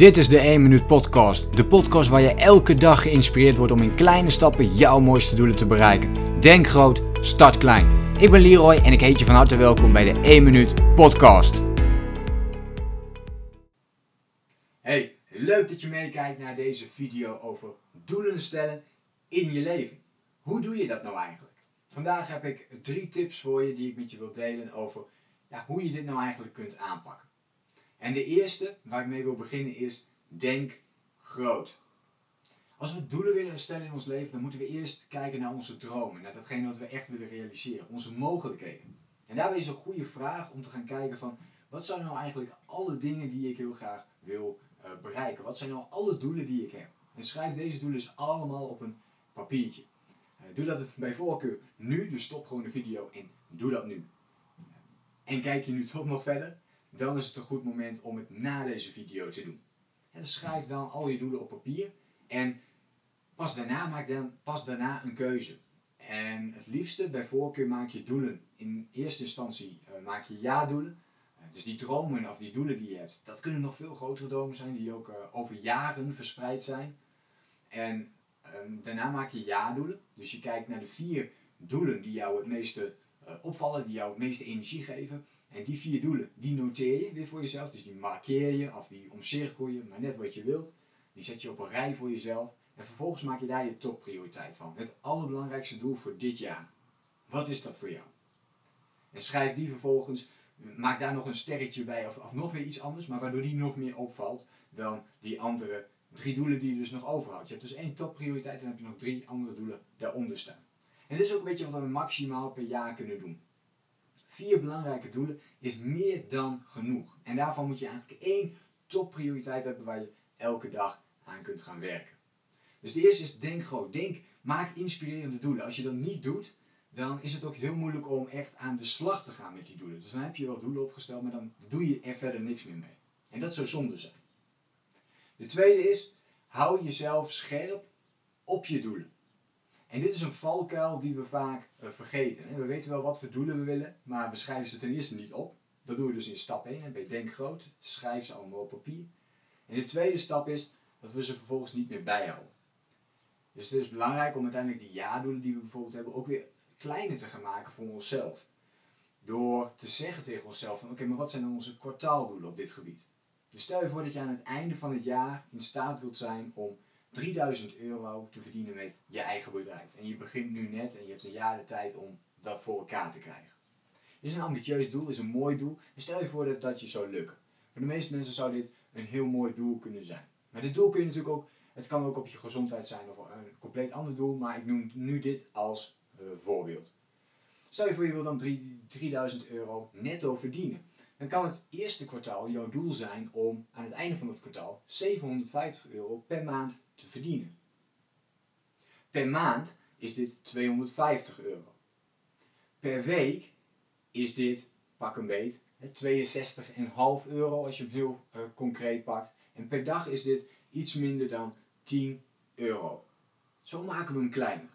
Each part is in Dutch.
Dit is de 1 Minuut Podcast. De podcast waar je elke dag geïnspireerd wordt om in kleine stappen jouw mooiste doelen te bereiken. Denk groot, start klein. Ik ben Leroy en ik heet je van harte welkom bij de 1 Minuut Podcast. Hey, leuk dat je meekijkt naar deze video over doelen stellen in je leven. Hoe doe je dat nou eigenlijk? Vandaag heb ik drie tips voor je die ik met je wil delen over ja, hoe je dit nou eigenlijk kunt aanpakken. En de eerste waar ik mee wil beginnen is denk groot. Als we doelen willen stellen in ons leven, dan moeten we eerst kijken naar onze dromen, naar datgene wat we echt willen realiseren, onze mogelijkheden. En daarbij is een goede vraag om te gaan kijken van, wat zijn nou eigenlijk alle dingen die ik heel graag wil uh, bereiken? Wat zijn nou alle doelen die ik heb? En schrijf deze doelen dus allemaal op een papiertje. Uh, doe dat bij voorkeur nu, dus stop gewoon de video en doe dat nu. En kijk je nu toch nog verder? Dan is het een goed moment om het na deze video te doen. En schrijf dan al je doelen op papier en pas daarna maak dan pas daarna een keuze. En het liefste, bij voorkeur, maak je doelen. In eerste instantie uh, maak je ja-doelen. Uh, dus die dromen of die doelen die je hebt, dat kunnen nog veel grotere dromen zijn, die ook uh, over jaren verspreid zijn. En ehm, daarna maak je ja-doelen. Dus je kijkt naar de vier doelen die jou het meeste opvallen, die jou het meeste energie geven. En die vier doelen, die noteer je weer voor jezelf. Dus die markeer je of die omcirkel je, maar net wat je wilt. Die zet je op een rij voor jezelf. En vervolgens maak je daar je topprioriteit van. Het allerbelangrijkste doel voor dit jaar. Wat is dat voor jou? En schrijf die vervolgens, maak daar nog een sterretje bij of, of nog weer iets anders, maar waardoor die nog meer opvalt dan die andere drie doelen die je dus nog overhoudt. Je hebt dus één topprioriteit en dan heb je nog drie andere doelen daaronder staan. En dit is ook een beetje wat we maximaal per jaar kunnen doen vier belangrijke doelen is meer dan genoeg. En daarvan moet je eigenlijk één topprioriteit hebben waar je elke dag aan kunt gaan werken. Dus de eerste is denk groot. Denk, maak inspirerende doelen. Als je dat niet doet, dan is het ook heel moeilijk om echt aan de slag te gaan met die doelen. Dus dan heb je wel doelen opgesteld, maar dan doe je er verder niks meer mee. En dat zou zonde zijn. De tweede is, hou jezelf scherp op je doelen. En dit is een valkuil die we vaak uh, vergeten. We weten wel wat voor doelen we willen, maar we schrijven ze ten eerste niet op. Dat doen we dus in stap 1, bij Denk Groot. Schrijf ze allemaal op papier. En de tweede stap is dat we ze vervolgens niet meer bijhouden. Dus het is belangrijk om uiteindelijk die ja-doelen die we bijvoorbeeld hebben ook weer kleiner te gaan maken voor onszelf. Door te zeggen tegen onszelf van oké, maar wat zijn dan onze kwartaaldoelen op dit gebied? Dus stel je voor dat je aan het einde van het jaar in staat wilt zijn om 3000 euro te verdienen met je eigen bedrijf. En je begint nu net en je hebt een jaar de tijd om dat voor elkaar te krijgen. Dit is een ambitieus doel, is een mooi doel. Stel je voor dat dat je zou lukken. Voor de meeste mensen zou dit een heel mooi doel kunnen zijn. Maar dit doel kun je natuurlijk ook, het kan ook op je gezondheid zijn of een compleet ander doel, maar ik noem nu dit als uh, voorbeeld. Stel je voor je wil dan 3000 euro netto verdienen dan kan het eerste kwartaal jouw doel zijn om aan het einde van het kwartaal 750 euro per maand te verdienen. Per maand is dit 250 euro. Per week is dit, pak een beet, 62,5 euro als je hem heel uh, concreet pakt. En per dag is dit iets minder dan 10 euro. Zo maken we hem kleiner.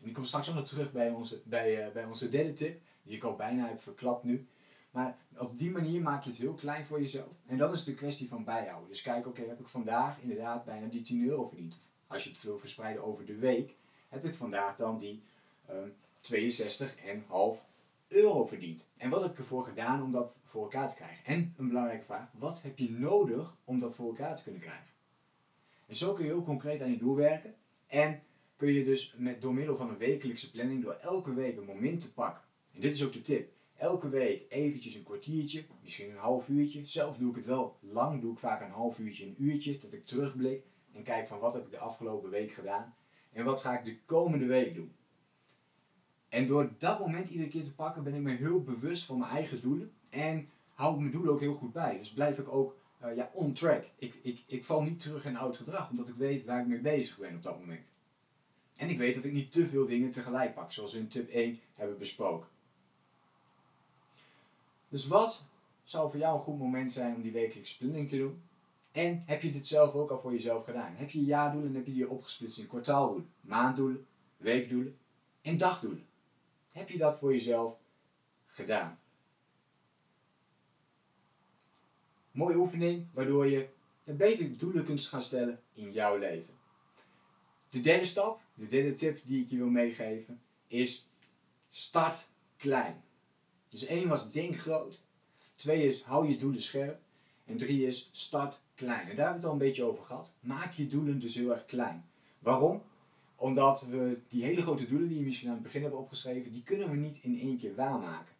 En ik kom straks nog terug bij onze, bij, uh, bij onze derde tip, die ik al bijna heb verklapt nu. Maar op die manier maak je het heel klein voor jezelf. En dan is het kwestie van bijhouden. Dus kijk, oké, heb ik vandaag inderdaad bijna die 10 euro verdiend. Als je het wil verspreiden over de week, heb ik vandaag dan die um, ehm, 62,5 euro verdiend. En wat heb ik ervoor gedaan om dat voor elkaar te krijgen? En een belangrijke vraag, wat heb je nodig om dat voor elkaar te kunnen krijgen? En zo kun je heel concreet aan je doel werken. En kun je dus met, door middel van een wekelijkse planning, door elke week een moment te pakken. En dit is ook de tip elke week eventjes een kwartiertje, misschien een half uurtje. Zelf doe ik het wel lang, doe ik vaak een half uurtje, een uurtje, dat ik terugblik en kijk van wat heb ik de afgelopen week gedaan en wat ga ik de komende week doen. En door dat moment iedere keer te pakken ben ik me heel bewust van mijn eigen doelen en hou ik mijn doelen ook heel goed bij. Dus blijf ik ook uh, ja, on track. Ik, ik, ik val niet terug in oud gedrag, omdat ik weet waar ik mee bezig ben op dat moment. En ik weet dat ik niet te veel dingen tegelijk pak, zoals we in tip 1 hebben besproken. Dus wat zou voor jou een goed moment zijn om die wekelijkse planning te doen? En heb je dit zelf ook al voor jezelf gedaan? Heb je jaardoelen en heb je die opgesplitst in kwartaaldoelen, maanddoelen, weekdoelen en dagdoelen? Heb je dat voor jezelf gedaan? Mooie oefening waardoor je beter doelen kunt gaan stellen in jouw leven. De derde stap, de derde tip die ik je wil meegeven, is start klein. Dus één was denk groot. Twee is hou je doelen scherp. En drie is start klein. En daar hebben we het al een beetje over gehad. Maak je doelen dus heel erg klein. Waarom? Omdat we die hele grote doelen die je misschien aan het begin hebben opgeschreven, die kunnen we niet in één keer waarmaken.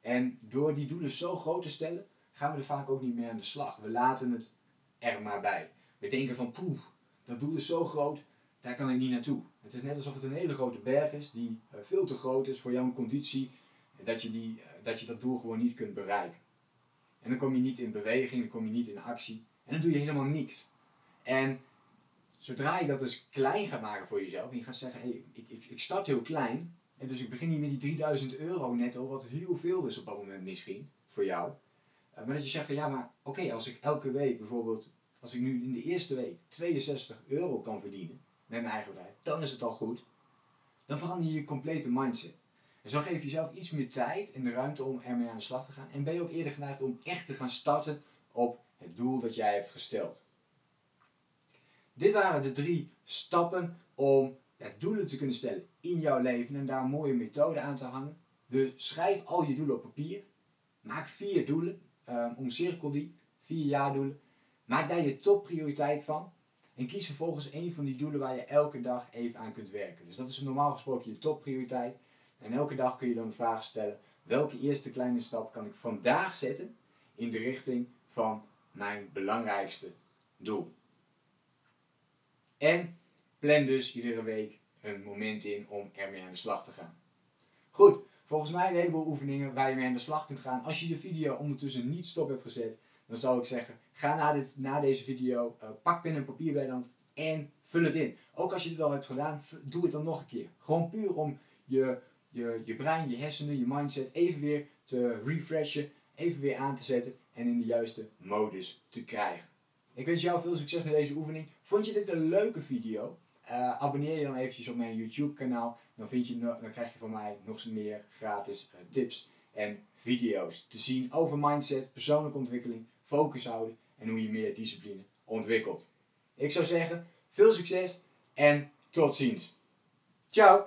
En door die doelen zo groot te stellen, gaan we er vaak ook niet meer aan de slag. We laten het er maar bij. We denken van poeh, dat doel is zo groot, daar kan ik niet naartoe. Het is net alsof het een hele grote berg is die eh, veel te groot is voor jouw conditie, dat je, die, eh, dat je dat doel gewoon niet kunt bereiken. En dan kom je niet in beweging, dan kom je niet in actie en dan doe je helemaal niks. En zodra je dat dus klein gaat maken voor jezelf en je gaat zeggen, hey, ik, ik, ik start heel klein en dus ik begin niet met die 3000 euro netto, wat heel veel is op dat moment misschien voor jou. Eh, maar dat je zegt van ja, maar oké, als ik elke week bijvoorbeeld, als ik nu in de eerste week 62 euro kan verdienen met mijn eigen bedrijf, dan is het al goed. Dan verander je je complete mindset. Zo geef je jezelf iets meer tijd en de ruimte om ermee aan de slag te gaan. En ben je ook eerder geneigd om echt te gaan starten op het doel dat jij hebt gesteld. Dit waren de drie stappen om ja, doelen te kunnen stellen in jouw leven en daar een mooie methode aan te hangen. Dus schrijf al je doelen op papier. Maak vier doelen. Um, omcirkel die. Vier jaardoelen. Maak daar je topprioriteit van. En kies vervolgens een van die doelen waar je elke dag even aan kunt werken. Dus dat is normaal gesproken je topprioriteit. En elke dag kun je dan de vraag stellen: welke eerste kleine stap kan ik vandaag zetten in de richting van mijn belangrijkste doel? En plan dus iedere week een moment in om ermee aan de slag te gaan. Goed, volgens mij een heleboel oefeningen waar je mee aan de slag kunt gaan. Als je de video ondertussen niet stop hebt gezet, dan zou ik zeggen, ga na, dit, na deze video, uh, pak pen en papier bij dan en vul het in. Ook als je dit al hebt gedaan, doe het dan nog een keer. Gewoon puur om je, je, je brein, je hersenen, je mindset even weer te refreshen, even weer aan te zetten en in de juiste modus te krijgen. Ik wens jou veel succes met deze oefening. Vond je dit een leuke video? Uh, abonneer je dan eventjes op mijn YouTube kanaal. Dan, vind je, dan krijg je van mij nog meer gratis uh, tips en video's te zien over mindset, persoonlijke ontwikkeling, focus houden en hoe je meer discipline ontwikkelt. Ik zou zeggen, veel succes en tot ziens. Ciao!